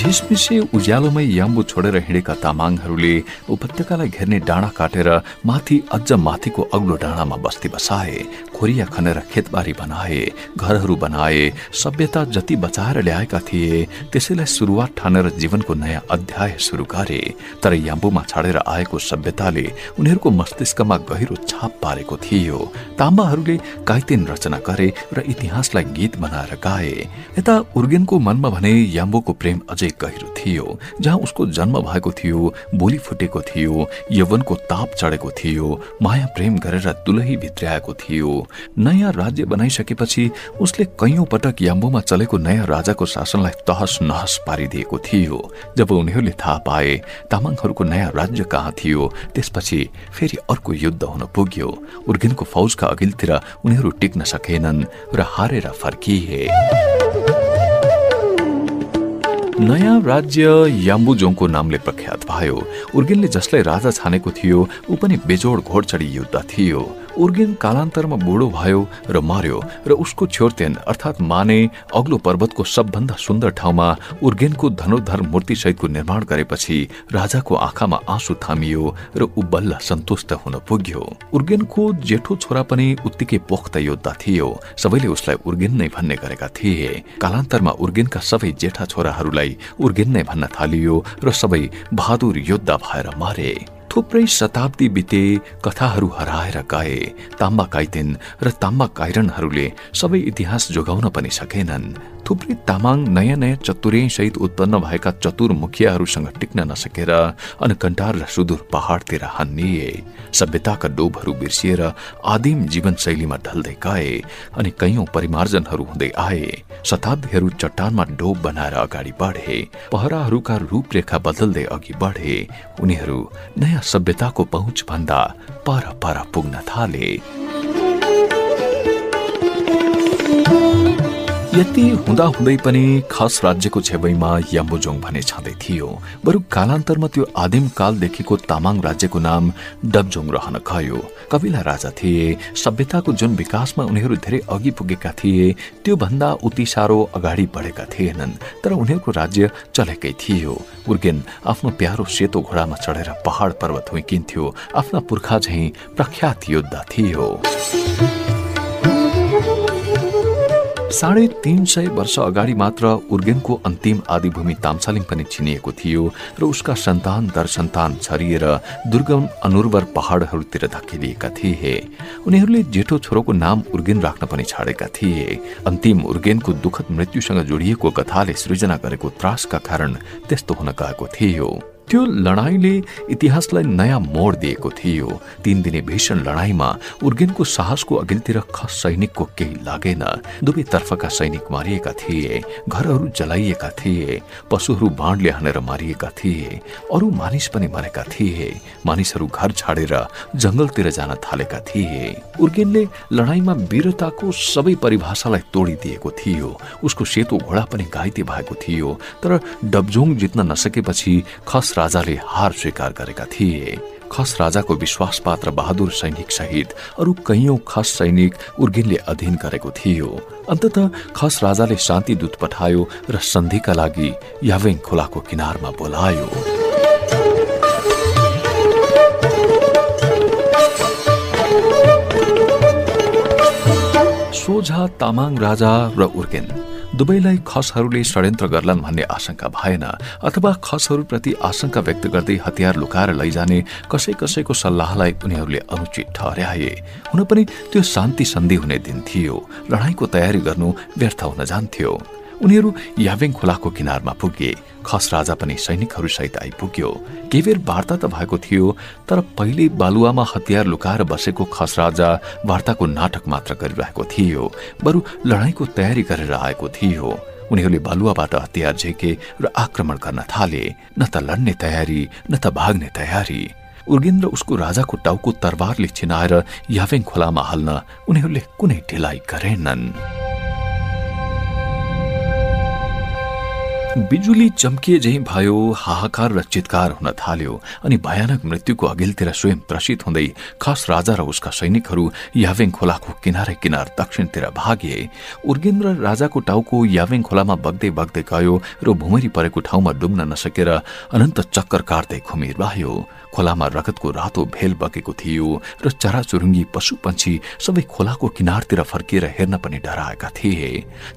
झिसमिसे उज्यालोमै याम्बु छोडेर हिँडेका तामाङहरूले उपत्यकालाई घेर्ने डाँडा काटेर माथि अझ माथिको अग्लो डाँडामा बस्ती बसाए। खोरिया खनेर खेतबारी बनाए घरहरू बनाए सभ्यता जति बचाएर ल्याएका थिए त्यसैलाई सुरुवात ठानेर जीवनको नयाँ अध्याय सुरु गरे। तर याम्बुमा छाडेर आएको सभ्यताले उनीहरूको मस्तिष्कमा गहिरो छाप पारेको थियो। ताम्बाहरूले काइतेन रचना गरे र इतिहासलाई गीत बनाएर गाए। यता उर्गेनको मनमा भने याम्बुको प्रेम अझै गहिरो थियो। जहाँ उसको जन्म भएको थियो बोली फुटेको थियो यवनको ताप चढेको थियो माया प्रेम गरेर दुलही भित्र्याएको थियो। नयाँ राज्य बनाइसकेपछि उसले कैयौं पटक याम्बोमा चलेको नयाँ राजाको शासनलाई तहस नहस पारिदिएको थियो। जब उनीहरूले थाहा पाए तामाङहरूको नयाँ राज्य कहाँ थियो त्यसपछि फेरि अर्को युद्ध हुन पुग्यो। उर्गिनको फौजका अघिल्तिर उनीहरू टिक्न सकेनन् र हारेर फर्किए। नयाँ राज्य याम्बुजोङको नामले प्रख्यात भयो। उर्गेनले जसलाई राजा छानेको थियो ऊ पनि बेजोड घोडचडी युद्ध थियो। उर्गेन कालान्तरमा बुढो भयो र मर्यो र उसको छ्योर्तेन अर्थात् माने अग्लो पर्वतको सबभन्दा सुन्दर ठाउँमा उर्गेनको धनुर्धर मूर्ति सहितको निर्माण गरेपछि राजाको आँखामा आँसु थामियो र ऊ बल्ल सन्तुष्ट हुन पुग्यो। उर्गेनको जेठो छोरा पनि उत्तिकै पोख्त योद्धा थियो। सबैले उसलाई उर्गेन नै भन्ने गरेका थिए। कालान्तरमा उर्गेनका सबै जेठा छोराहरूलाई उर्गेन नै भन्न थालियो र सबै बहादुर योद्धा भएर मारे। थुप्रै शताब्दी बिते कथाहरू हराएर गए ताम्बा काइतेन र ताम्बा काइरनहरूले सबै इतिहास जोगाउन पनि सकेनन्। थुप्रै तामाङ नयाँ नयाँ सहित उत्पन्न भएका चतुर मुखियाहरूसँग टिक्न नसकेर अनकन्टार र सुदूर पहाडतिर हन्निए। सभ्यताका डोबहरू बिर्सिएर आदिम जीवनशैलीमा ढल्दै गए अनि कैयौं परिमार्जनहरू हुँदै आए। शताब्दीहरू चट्टानमा डोब बनाएर अगाडि बढे। पहराहरूका रूपरेखा बदल्दै अघि बढे। उनीहरू नयाँ सभ्यताको पहुँच भन्दा पर पर पुग्न थाले। यति हुँदा हुँदै पनि खास राज्यको छेवैमा याम्बुजोङ भने छँदै थियो। बरु कालान्तरमा त्यो आदिम कालदेखिको तामाङ राज्यको नाम डबजोङ रहन गयो। कविला राजा थिए सभ्यताको जुन विकासमा उनीहरू धेरै अघि पुगेका थिए त्यो भन्दा उति साह्रो अगाडि बढेका थिएनन् तर उनीहरूको राज्य चलेकै थियो। उर्गेन आफ्नो प्यारो सेतो घोडामा चढेर पहाड पर्वत हुइकिन्थ्यो आफ्ना पुर्खा झैं प्रख्यात योद्धा थियो। साढे तीन सय वर्ष अगाडि मात्र उर्गेनको अन्तिम आदिभूमि तामसालिङ पनि चिनिएको थियो र उसका सन्तान दर सन्तान छरिएर दुर्गम अनुर्वर पहाडहरूतिर धकेलिएका थिए। उनीहरूले जेठो छोरोको नाम उर्गेन राख्न पनि छाडेका थिए। अन्तिम उर्गेनको दुखद मृत्युसँग जोडिएको कथाले सृजना गरेको त्रासका कारण त्यस्तो हुन गएको थियो। त्यो लडाईँले इतिहासलाई नयाँ मोड दिएको थियो। तीन दिने भीषण लडाईँमा उर्गेनको साहसको अघिल्तिर खस सैनिकको केही लागेन। दुवै तर्फका सैनिक मारिएका थिए घरहरू जलाइएका थिए पशुहरू बाणले हानेर मारिएका थिए अरू मानिस पनि मरेका थिए मानिसहरू घर छाडेर जंगलतिर जान थालेका थिए। उर्गेनले लडाईँमा वीरताको सबै परिभाषालाई तोडिदिएको थियो। उसको सेतो घोडा पनि घाइते भएको थियो तर डबजोङ जित्न नसकेपछि खस राजाले हार स्वीकार गरेका थिए। खस राजाको विश्वासपात्र बहादुर सैनिक सहित अरू कैयौं खस सैनिक उर्गिनले अधीन गरेको थियो। अन्तत खस राजाले शान्ति दूत पठायो र सन्धिका लागि यावेङ खोलाको किनारमा बोलायो। सोझा तामाङ राजा र उर्गेन दुवैलाई खसहरूले षड्यन्त्र गर्लान् भन्ने आशंका भएन अथवा खसहरूप्रति आशंका व्यक्त गर्दै हतियार लुकाएर लैजाने कसै कसैको सल्लाहलाई उनीहरूले अनुचित ठहर्याए हुन पनि त्यो शान्ति सन्धि हुने दिन थियो। लडाईँको तयारी गर्नु व्यर्थ हुन जान्थ्यो। उनीहरू यावेङ खोलाको किनारमा पुगे। खस राजा पनि सैनिकहरूसहित आइपुग्यो। केही बेर वार्ता त भएको थियो तर पहिले बालुवामा हतियार लुकाएर बसेको खस राजा वार्ताको नाटक मात्र गरिरहेको थियो बरु लडाईँको तयारी गरेर आएको थियो। उनीहरूले बालुवाबाट हतियार झेके र आक्रमण गर्न थाले न त लड्ने तयारी न त भाग्ने तयारी। उर्गेन्द्र उसको राजाको टाउको तरबारले छिनाएर यावेङ खोलामा हाल्न उनीहरूले कुनै ढिलाइ गरेनन्। बिजुली चम्किए झै भयो हाहाकार र चितकार हुन थाल्यो अनि भयानक मृत्युको अघिल्तिर स्वयं त्रसित हुँदै खास राजा र उसका सैनिकहरू यावेङ खोलाको किनारै किनार दक्षिणतिर भागे उर्गेन्द्र राजाको टाउको यावेङ खोलामा बग्दै बग्दै गयो र भुमरी परेको ठाउँमा डुब्न नसकेर अनन्त चक्कर काट्दै घुमिरह्यो। खोलामा रगतको रातो भेल बगेको थियो र चराचुरुङ्गी पशु पन्छी सबै खोलाको किनारतिर फर्किएर हेर्न पनि डराएका थिए।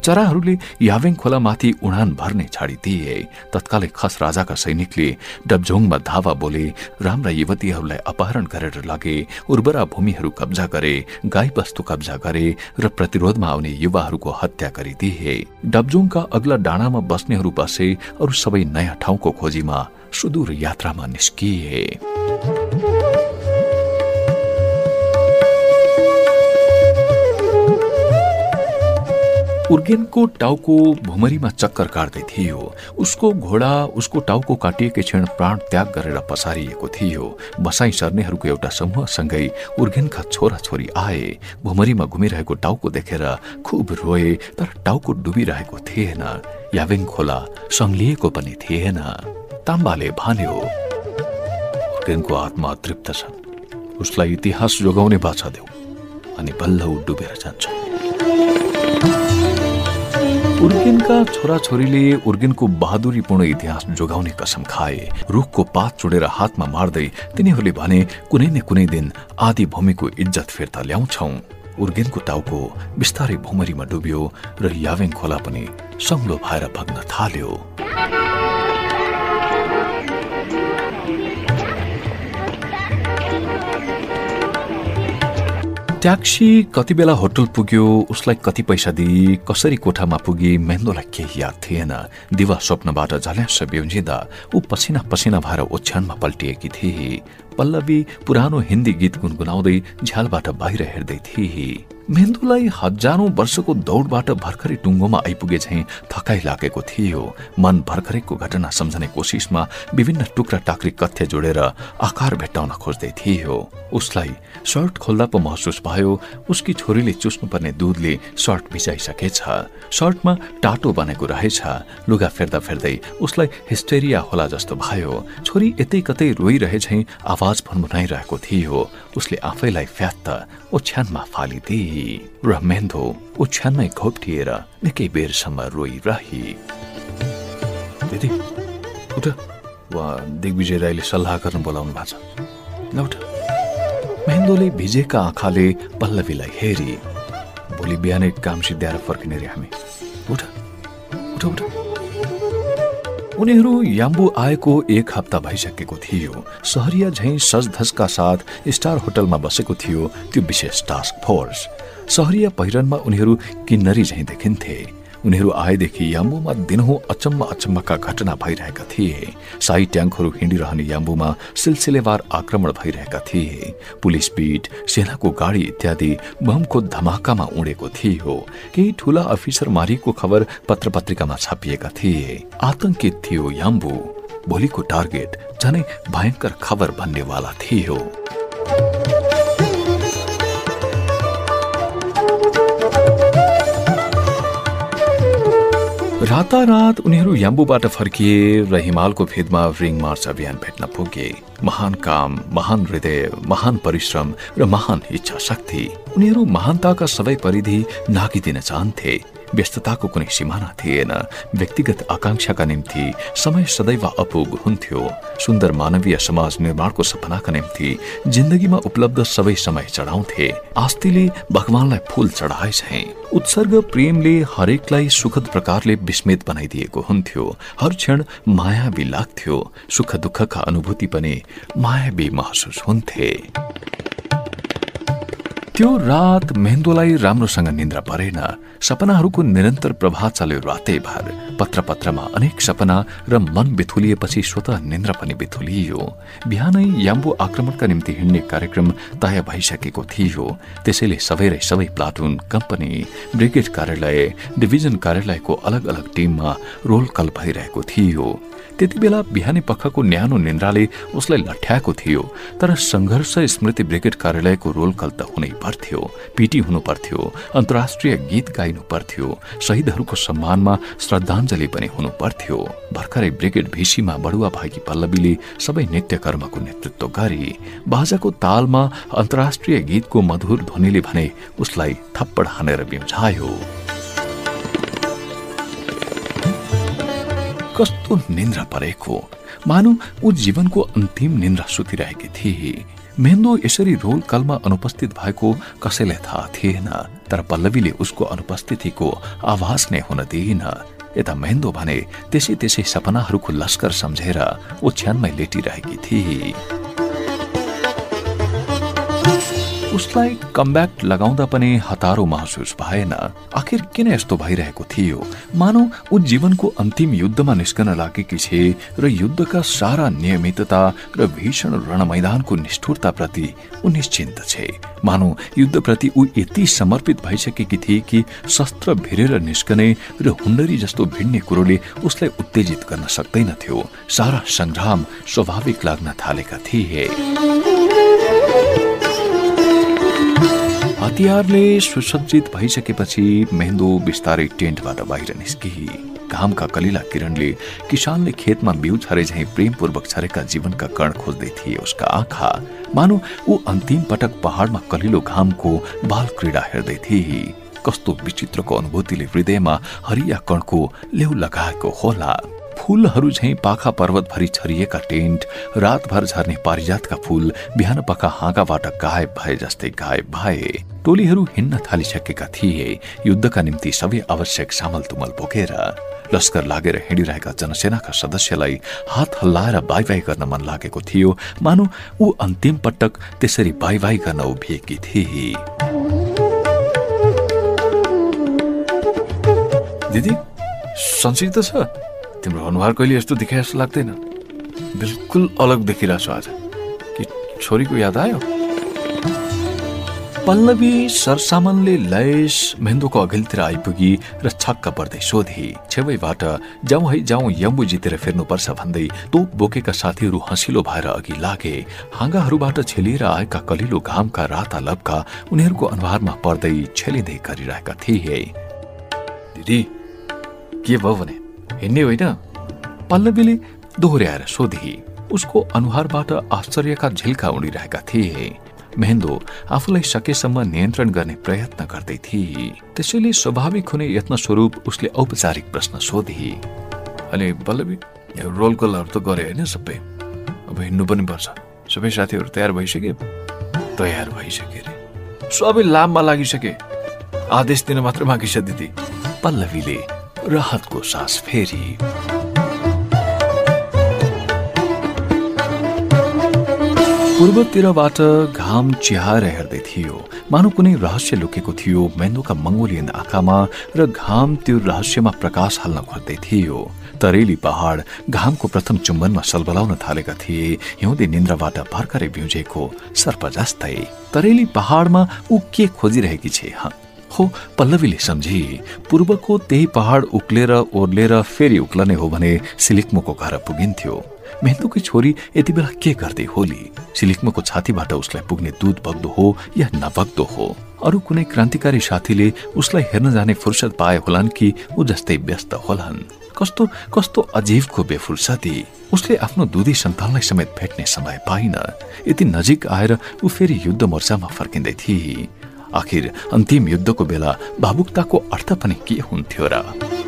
चराहरूले यावेङ खोलामाथि उडान भर्ने छाडिदिए तत्कालै खस राजाका सैनिकले डबझोङमा धावा बोले राम्रा युवतीहरूलाई अपहरण गरेर लगे उर्वरा भूमिहरू कब्जा गरे गाई वस्तु कब्जा गरे र प्रतिरोधमा आउने युवाहरूको हत्या गरिदिए। डबजोङका अग्ला डाँडामा बस्नेहरू बसे अरू सबै नयाँ ठाउँको खोजीमा सुदूर यात्रामा निस्किए उर्गेनको टाउको भुमरीमा चक्कर काट्दै थियो उसको घोडा उसको टाउको काटिएकै क्षण प्राण त्याग गरेर पसारिएको थियो बसाई सर्नेहरूको एउटा समूहसँगै उर्गेनका छोरा छोरी आए। भुमरीमा घुमिरहेको टाउको देखेर खुब रोए तर टाउको डुबिरहेको थिएन। यावेङ खोला सङ्लिएको पनि थिएन। ताम्बाले भन्यो उर्गेनको आत्मा तृप्त छ उसलाई इतिहास जोगाउने बाछा देऊ अनि बल्ल डुबेर जान्छ। उर्गेनका छोराछोरीले उर्गेनको बहादुरीपूर्ण इतिहास जोगाउने कसम खाए रुखको पात चुडेर हातमा मार्दै तिनीहरूले भने कुनै न कुनै दिन आदि भूमिको इज्जत फिर्ता ल्याउँछौ। उर्गेनको टाउको बिस्तारै भुमरीमा डुब्यो र यावेङ खोला पनि सङ्लो भएर भग्न थाल्यो। ट्याक्सी कति बेला होटल पुग्यो उसलाई कति पैसा दिए कसरी कोठामा पुगे मेन्दोलाई केही याद थिएन। दिवा स्वप्नबाट झल्यास ब्युजिँदा ऊ पसिना पसिना भएर ओछ्यानमा पल्टिएकी थिए पल्लवी पुरानो हिन्दी गीत गुनगुनाउँदै झ्यालबाट बाहिर हेर्दै थिए। मेन्दुलाई हजारौं वर्षको दौडबाट भर्खरै टुङ्गोमा आइपुगे झैँ थकाइ लागेको थियो। मन भर्खरैको घटना सम्झने कोसिसमा विभिन्न टुक्रा टाक्री कथ्य जोडेर आकार भेट्टाउन खोज्दै थियो। उसलाई सर्ट खोल्दा पो महसुस भयो उसकी छोरीले चुस्नुपर्ने दुधले सर्ट भिजाइसकेछ सर्टमा टाटो बनेको रहेछ। लुगा फेर्दा फेर्दै उसलाई हिस्टेरिया होला जस्तो भयो। छोरी यतै कतै रोइरहे झैँ आवाज भनभनाइरहेको थियो। उसले आफैलाई फ्यात्त ओछ्यानमा फालिदिए र मेन्दो ओछ्यानमै घोप्टिएर निकै बेरसम्म रोइरहे। उठ। वा दिग्विजय राईले सल्लाह गर्न बोलाउनु भएको छ। उठ। मेन्दोले भिजेका आँखाले पल्लवीलाई हेरी। भोलि बिहानै काम सिद्ध्याएर फर्किने रे हामी। उठ। उठ उठ। उनीहरू याम्बु आएको एक हप्ता भइसकेको थियो। सहरिया झैं सजधजका साथ स्टार होटलमा बसेको थियो त्यो विशेष टास्क फोर्स सहरिया पहिरनमा उनीहरू किन्नरी झैं देखिन्थे। उनीहरू आएदेखि याम्बुमा दिनहुँ अचम्म अचम्मका घटना भइरहेका थिए। साई ट्याङ्कहरू हिँडिरहने याम्बुमा सिलसिलेवार आक्रमण भइरहेका थिए। पुलिस बीट सेनाको गाडी इत्यादि बमको धमाकामा उडेको थियो। केही ठूला अफिसर मारिएको खबर पत्र पत्रिकामा छापिएका थिए। आतंकित थियो याम्बु। भोलिको टार्गेट झनै भयंकर खबर भन्नेवाला थियो। रातारात उनीहरू याम्बुबाट फर्किए र हिमालको फेदमा रिङ मार्च अभियान भेट्न पुगे। महान काम महान हृदय महान परिश्रम र महान इच्छा शक्ति उनीहरू महानताका सबै परिधि नागिदिन चाहन्थे। व्यस्तताको कुनै सिमाना थिएन। व्यक्तिगत आकांक्षाका निम्ति समय सदैव अपुग हुन्थ्यो। सुन्दर मानवीय समाज निर्माणको सपनाका निम्ति जिन्दगीमा उपलब्ध सबै समय चढाउँथे। आस्तीले भगवानलाई फूल चढाए उत्सर्ग प्रेमले हरेकलाई सुखद प्रकारले विस्मित बनाइदिएको हुन्थ्यो। हर क्षण मायावी लाग्थ्यो। सुख दुःखका अनुभूति पनि मायावी महसुस हुन्थे। त्यो रात मेहेन्दोलाई राम्रोसँग निन्द्रा परेन। सपनाहरूको निरन्तर प्रभाव चल्यो रातैभर। पत्र पत्रमा अनेक सपना र मन बिथुलिएपछि स्वत निन्द्रा पनि बिथुलियो। बिहानै याम्बु आक्रमणका निम्ति हिँड्ने कार्यक्रम तय भइसकेको थियो। त्यसैले सबैलाई सबै प्लाटुन कम्पनी ब्रिगेड कार्यालय डिभिजन कार्यालयको अलग अलग टिममा रोल कल भइरहेको थियो। त्यति बेला बिहानै पखको न्यानो निन्द्राले उसलाई लठ्याएको थियो तर संघर्ष स्मृति ब्रिगेड कार्यालयको रोल कल त हुनै पर्थ्यो पिटी हुनु पर्थ्यो अन्तर्राष्ट्रिय गीत गाइनु पर्थ्यो शहीदहरूको सम्मानमा श्रद्धाञ्जली पनि हुनु पर्थ्यो। भर्खरै ब्रिगेड भिसीमा बढुवा भएकी पल्लवीले सबै नृत्य कर्मको नेतृत्व गरे बाजाको तालमा अन्तर्राष्ट्रिय गीतको मधुर ध्वनिले भने उसलाई थप्पड हानेर बिउझायो कस्तो निन्द्रा परेको। मानौ ऊ जीवनको अन्तिम निन्द्रा सुतिरहेकी थिए। मेन्दो यसरी रोल कलमा अनुपस्थित भएको कसैलाई थाहा थिएन तर पल्लवीले उसको अनुपस्थितिको आवाज नै हुन दिइन यता मेहेन्दो भने त्यसै त्यसै सपनाहरूको लस्कर सम्झेर ओछ्यानमै लेटिरहेकी थिए। उसलाई कमब्याक लगाउँदा पनि हतारो महसुस भएन। आखिर किन यस्तो भइरहेको थियो? मानौ ऊ जीवनको अन्तिम युद्धमा निस्कन लागेकी छे र युद्धका सारा नियमितता र भीषण रण मैदानको निष्ठुरता प्रति ऊ निश्चिन्त छे। मानौ युद्धप्रति ऊ यति समर्पित भइसकेकी थिए कि शस्त्र भिरेर निस्कने र हुन्डरी जस्तो भिड्ने कुरोले उसलाई उत्तेजित गर्न सक्दैनथ्यो सारा संग्राम स्वाभाविक लाग्न थालेका थिए। हतियारले सुसज्जित भइसकेपछि मेहेन्दो बिस्तारै टेन्टबाट बाहिर निस्की। घामका कलिला किरणले किसानले खेतमा बिउ छरे झैँ प्रेमपूर्वक छरेका जीवनका कण खोज्दै थिए उसका आँखा। मानु ऊ अन्तिम पटक पहाडमा कलिलो घामको बाल क्रीडा हेर्दै थिए। कस्तो विचित्रको अनुभूतिले हृदयमा हरिया कणको लेउ लगाएको होला। फूलहरू झैँ पाखा पर्वतभरि छरिएका टेन्ट रातभर झर्ने पारिजातका फूल बिहान पखा हाँगाबाट गायब भए जस्तै गायब भए। टोलीहरू हिँड्न थालिसकेका थिए। युद्धका निम्ति सबै आवश्यक सामल तुमल बोकेर लस्कर लागेर हिँडिरहेका जनसेनाका सदस्यलाई हात हल्लाएर बाई बाई गर्न मन लागेको थियो। मानु ऊ अन्तिम पटक त्यसरी बाई बाई गर्न उभिएकी थिए। दिदी सन्चै त छ? तिम्रो अनुहार कहिले यस्तो देखाए जस्तो लाग्दैन? बिल्कुल अलग देखिरहेछ आज। कि छोरीको याद आयो? पल्लवी सरसामानले लयस मेन्दोको अघिल्तिर आइपुगी र छक्क पर्दै सोधे छेउबाट जाउँ है जाउँ यम्बु जितेर फेर्नुपर्छ भन्दै तोप बोकेका साथीहरू हँसिलो भएर अघि लागे। हाँगाहरूबाट छेलिएर आएका कलिलो घामका राता लपका उनीहरूको अनुहारमा पर्दै छेलिँदै गरिरहेका थिए। दिदी के भयो भने? हिँड्ने होइन? पल्लवीले दोहोऱ्याएर सोधे। उसको अनुहारबाट आश्चर्यका झिल्का उडिरहेका थिए। मेहेन्दो आफूलाई सकेसम्म नियन्त्रण गर्ने प्रयत्न गर्दै थिए त्यसैले स्वाभाविक हुने यत्न स्वरूप उसले औपचारिक प्रश्न सोधे। अनि पल्लवी रोल कलहरू त गरे होइन सबै। अब हिँड्नु पनि पर्छ। सबै साथीहरू तयार भइसके तयार भइसके अरे सबै लाममा लागिसके। आदेश दिन मात्र बाँकी छ दिदी। पल्लवीले राहतको सास फेरी। पूर्वतिरबाट घाम चिहाएर हेर्दै थियो। मानव कुनै रहस्य लुकेको थियो। मेन्दोका मङ्गोलियन आँखामा र घाम त्यो रहस्यमा प्रकाश हाल्न खोज्दै थियो। तरेली पहाड घामको प्रथम चुम्बनमा सलबलाउन थालेका थिए। हिउँदे निन्द्राबाट भर्खरै भ्युजेको सर्प जस्तै तरेली पहाडमा ऊ के खोजिरहेकी छे हो? पल्लवीले सम्झी। पूर्वको त्यही पहाड उक्लेर ओर्लेर फेरि उक्लने हो भने सिलिक्मोको घर पुगिन्थ्यो। मेहन्दुकी छोरी यति बेला के गर्दै होली? सिलिक्मोको छातीबाट उसलाई पुग्ने दुध बग्दो हो या नबग्दो हो? अरू कुनै क्रान्तिकारी साथीले उसलाई हेर्न जाने फुर्सद पाए होलान् कि ऊ जस्तै व्यस्त होलान्? कस्तो कस्तो अजीवको बेफुर्सदी? उसले आफ्नो दुधी सन्तानलाई समेत भेट्ने समय पाइन। यति नजिक आएर ऊ फेरि युद्ध मोर्चामा फर्किँदै थिए आखिर अन्तिम युद्धको बेला भावुकताको अर्थ पनि के हुन्थ्यो र?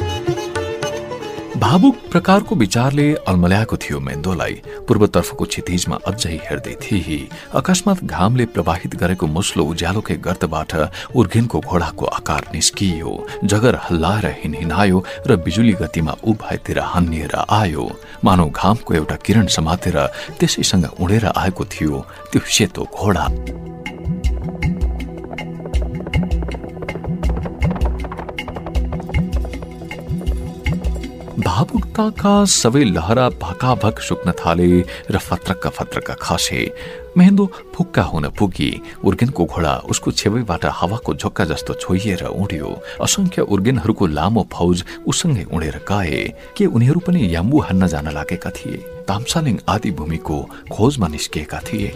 भावुक प्रकारको विचारले अल्मल्याएको थियो मेन्दोलाई। पूर्वतर्फको क्षितिजमा अझै हेर्दै थिए। अकस्मात घामले प्रवाहित गरेको मुस्लो उज्यालोकै गर्तबाट उर्घिनको घोडाको आकार निस्कियो। जगर हल्लाएर हिनहिनायो र बिजुली गतिमा उभयतिर हन्निएर आयो। मानव घामको एउटा किरण समातेर त्यसैसँग उडेर आएको थियो। त्यो सेतो घोडा। भावुकताका सबै लहरा भकाभक सुक्न थाले र फत्रक्क फत्रक्क खसे। मेहेन्दो फुक्का हुन पुगी। उर्गेनको घोडा उसको छेवैबाट हावाको झोक्का जस्तो छोइएर उड्यो। असंख्य उर्गेनहरूको लामो फौज उसँगै उडेर गए। के उनीहरू पनि याम्बु हान्न जान लागेका थिए? तामसालिङ आदि भूमिको खोजमा निस्किएका थिए।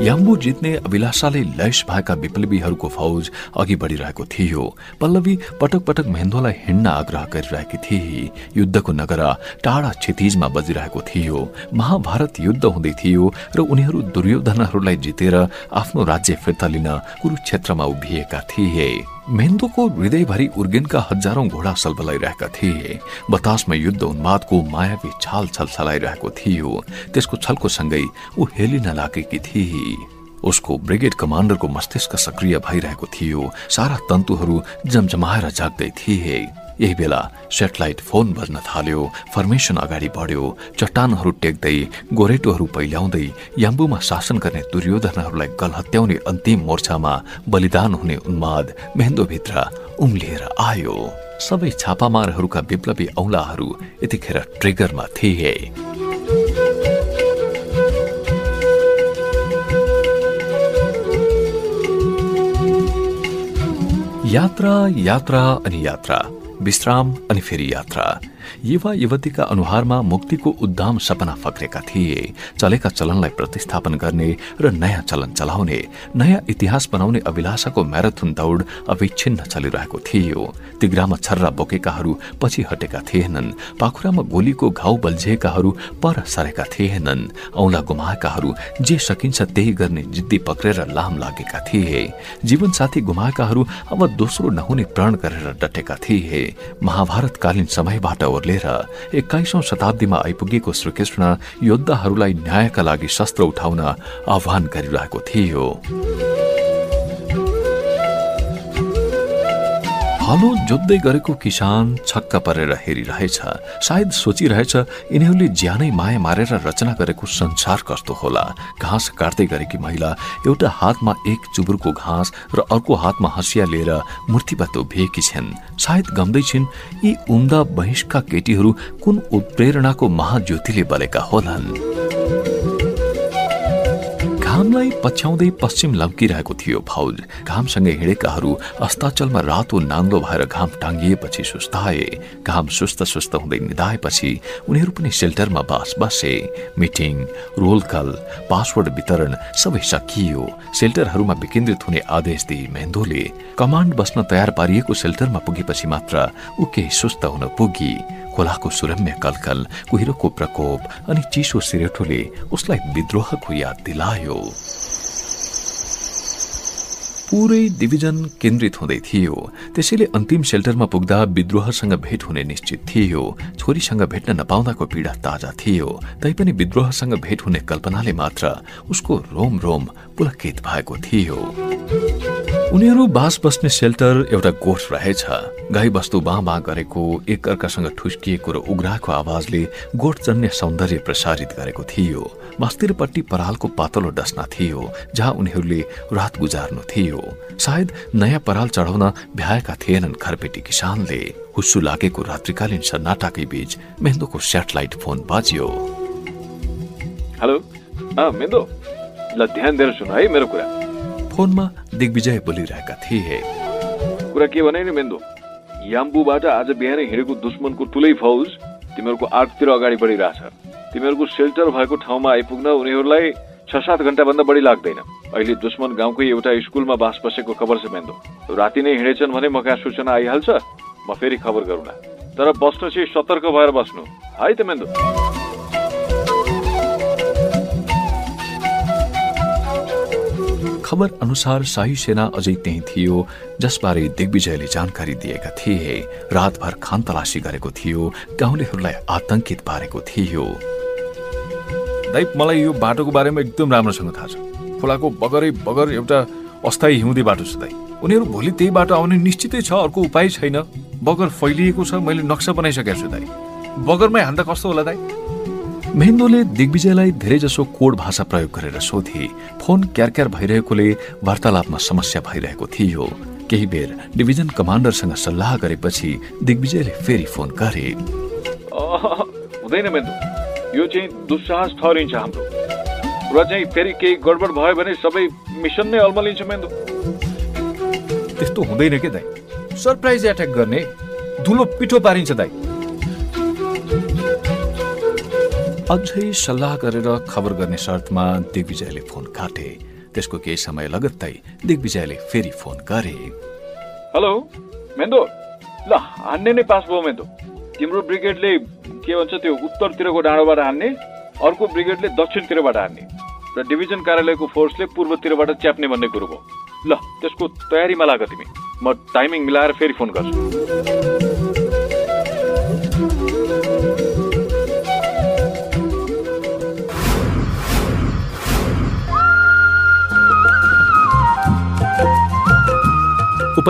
याम्बु जित्ने अभिलाषाले लैस भएका विप्लवीहरूको फौज अघि बढिरहेको थियो। पल्लवी पटक पटक मेहेन्दोलाई हिँड्न आग्रह गरिरहेकी थिए युद्धको नगरा टाढा क्षितिजमा बजिरहेको थियो। महाभारत युद्ध हुँदै थियो र उनीहरू दुर्योधनहरूलाई जितेर आफ्नो राज्य फिर्ता लिन कुरुक्षेत्रमा उभिएका थिए। मेन्दोको हृदयभरि उर्गेनका हजारौं घोडा सलबलाइरहेका थिए। बतासमा युद्ध उन्मादको मायावी छाल छल छलाइरहेको थियो। त्यसको छलको सँगै ऊ हेलिन लागेकी थिए। उसको ब्रिगेड कमान्डरको मस्तिष्क सक्रिय भइरहेको थियो। सारा तन्तुहरू जमजमाएर जाग्दै थिए। यही बेला सेटेलाइट फोन बज्न थाल्यो फर्मेसन अगाडि बढ्यो चट्टानहरू टेक्दै गोरेटोहरू पहिल्याउँदै याम्बुमा शासन गर्ने दुर्योधनहरूलाई गल हत्याउने अन्तिम मोर्चामा बलिदान हुने उन्माद मेहेन्दोभित्र उम्लिएर आयो। सबै छापामारहरूका विप्लवी औलाहरू यतिखेर ट्रिगरमा थिए। यात्रा यात्रा अनि यात्रा। विश्राम अनि फेरि यात्रा युवा युवतीका अनुहारमा मुक्तिको उद्दाम सपना फक्रेका थिए। चलेका चलनलाई प्रतिस्थापन गर्ने र नयाँ चलन चलाउने नयाँ इतिहास बनाउने अभिलाषाको म्याराथुन दौड अविच्छिन्न चलिरहेको थियो। तिग्रामा छर्रा बोकेकाहरू पछि हटेका थिएनन्। पाखुरामा गोलीको घाउ बल्झिएकाहरू पर सरेका थिएनन्। औला गुमाएकाहरू जे सकिन्छ त्यही गर्ने जिद्दी पक्रेर लाम लागेका थिए। जीवनसाथी गुमाएकाहरू अब दोस्रो नहुने प्रण गरेर डटेका थिए। महाभारतकालीन समयबाट ओर्लेर एक्काइसौं शताब्दीमा आइपुगेको श्रीकृष्ण योद्धाहरूलाई न्यायका लागि शस्त्र उठाउन आह्वान गरिरहेको थियो। हलो जोत्दै गरेको किसान छक्क परेर हेरिरहेछ। सायद सोचिरहेछ यिनीहरूले ज्यानै माया मारेर रचना गरेको संसार कस्तो होला? घाँस काट्दै गरेकी महिला एउटा हातमा एक चुबुरको घाँस र अर्को हातमा हँसिया लिएर मूर्तिबद्ध उभिएकी छिन्। सायद गम्दैछिन् यी उम्दा बहिष्का केटीहरू कुन उत्प्रेरणाको महाज्योतिले बलेका होलान्। घामलाई पछ्याउँदै पश्चिम लम्किरहेको थियो फौज। घामसँगै हिँडेकाहरू अस्ताचलमा रातो नाङ्लो भएर घाम टाङ्गिएपछि सुस्ताए। घाम सुस्त सुस्त हुँदै निधाएपछि उनीहरू पनि सेल्टरमा बास बसे। मिटिङ रोल कल पासवर्ड वितरण सबै सकियो। सेल्टरहरूमा विकेन्द्रित हुने आदेश दिए मेन्दोले कमान्ड बस्न तयार पारिएको सेल्टरमा पुगेपछि मात्र ऊ केही सुस्त हुन पुगी। खोलाको सुरम्य कलकल कुहिरोको प्रकोप अनि चिसो सिरेटोले उसलाई विद्रोहको याद दिलायो। पुरै डिभिजन केन्द्रित हुँदै थियो। त्यसैले अन्तिम सेल्टरमा पुग्दा विद्रोहसँग भेट हुने निश्चित थियो। छोरीसँग भेट्न नपाउँदाको पीडा ताजा थियो। तैपनि विद्रोहसँग भेट हुने कल्पनाले मात्र उसको रोम रोम पुलकित भएको थियो। उनीहरू बास बस्ने सेल्टर एउटा गोठ रहेछ। गाई वस्तु बाँ बाँ गरेको एक अर्कासँग ठुस्किएको र उग्राको आवाजले गोठ जन्य सौन्दर्य प्रसारित गरेको थियो। मास्तिरपट्टि परालको पातलो डस्ना थियो जहाँ उनीहरूले रात गुजार्नु थियो। सायद नयाँ पराल चढाउन भ्याएका थिएनन् घरपेटी किसानले। हुस्सु लागेको रात्रिकालीन सन्नाटाकै बीच मेन्दोको सेटेलाइट फोन बाजियो। हेलो? मेन्दो। ल ध्यान दिएर सुन है मेरो कुरा। फोनमा दिग्विजय बोलिरहेका थिए। कुरा के भने नि मेन्दो? याम्बुबाट आज बिहानै हिँडेको दुश्मनको ठुलै फौज तिमीहरूको आर्कतिर अगाडि बढिरहेछ। तिमीहरूको सेल्टर भएको ठाउँमा आइपुग्न उनीहरूलाई छ सात घन्टाभन्दा बढी लाग्दैन। अहिले दुश्मन गाउँकै एउटा स्कुलमा बास बसेको खबर छ मेन्दो। राति नै हिँडेछन् भने म कहाँ सूचना आइहाल्छ म फेरि खबर गरौँला। तर बस्नु चाहिँ सतर्क भएर बस्नु। है त मेन्दो? खबर अनुसार शाही सेना अझै त्यही थियो जसबारे दिग्विजयले जानकारी दिएका थिए। रातभर खान तलासी गरेको थियो गाउँलेहरूलाई आतंकित पारेको थियो। दाइ मलाई यो बाटोको बारेमा एकदम राम्रोसँग थाहा छ। खोलाको बगरै बगर एउटा अस्थायी हिउँदी बाटो छ दाइ उनीहरू भोलि त्यही बाटो आउने निश्चितै छ अर्को उपाय छैन। बगर फैलिएको छ मैले नक्सा बनाइसकेको छु दाइ बगरमै हान्दा कस्तो होला दाइ महेन्द्रले दिग्विजयलाई धेरैजसो कोड भाषा प्रयोग गरेर सोधे फोन क्यार भइरहेकोले वार्तालापमा समस्या भइरहेको थियो। केही बेर डिभिजन कमान्डरसँग सल्लाह गरेपछि दिग्विजयले फेरि फोन गरे। हुँदैन मेन्दु यो चाहिँ दुस्साहस ठहरिन्छ हाम्रो। र चाहिँ फेरि केही गडबड भयो भने सबै मिसन नै अल्मलिन्छ मेन्दु त्यस्तो हुँदैन के दाइ सरप्राइज एट्याक गर्ने। धुलो पिठो पारिन्छ दाइ अझै सल्लाह गरेर खबर गर्ने शर्तमा दिग्विजयले फोन काटे। त्यसको केही समय लगत्तै दिग्विजयले फेरि फोन गरे। हेलो मेन्दो। ल हान्ने नै पास भयो मेन्दो। तिम्रो ब्रिगेडले के भन्छ त्यो उत्तरतिरको डाँडोबाट हान्ने अर्को ब्रिगेडले दक्षिणतिरबाट हान्ने र डिभिजन कार्यालयको फोर्सले पूर्वतिरबाट च्याप्ने भन्ने कुरो भयो। ल त्यसको तयारीमा लाग तिमी। म टाइमिङ मिलाएर फेरि फोन गर्छु।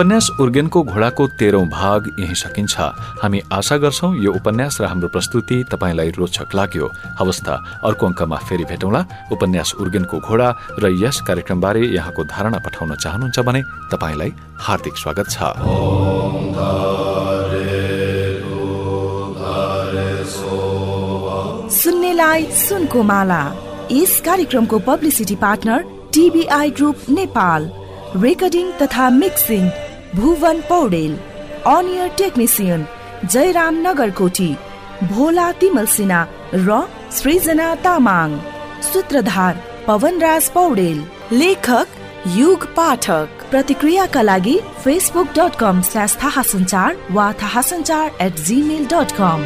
उपन्यास उर्गेनको घोडाको तेह्रौं भाग यही सकिन्छ। हामी आशा गर्छौ यो उपन्यास र हाम्रो प्रस्तुति तपाईँलाई रोचक लाग्यो। अवस्था अर्को अङ्कमा फेरि भेटौँला। उपन्यास उर्गेनको घोडा र यस कार्यक्रमबारे यहाँको धारणा पठाउन चाहनुहुन्छ भने तपाईँलाई हार्दिक स्वागत छ। सुन्नेलाई सुनको माला। यस कार्यक्रमको publicity partner TBI group Nepal. Recording तथा मिक्सिङ भुवन पौडेल अनियर टेक्निसियन जयराम नगरकोटी, भोला तिमल सिन्हा, र सृजना तामाङ, सूत्रधार पवनराज पौडेल, लेखक युग पाठक। प्रतिक्रियाका लागि फेसबुक डट कम स्ल्यास थाहा सञ्चार वा थाहा सञ्चार एट जिमेल डट कम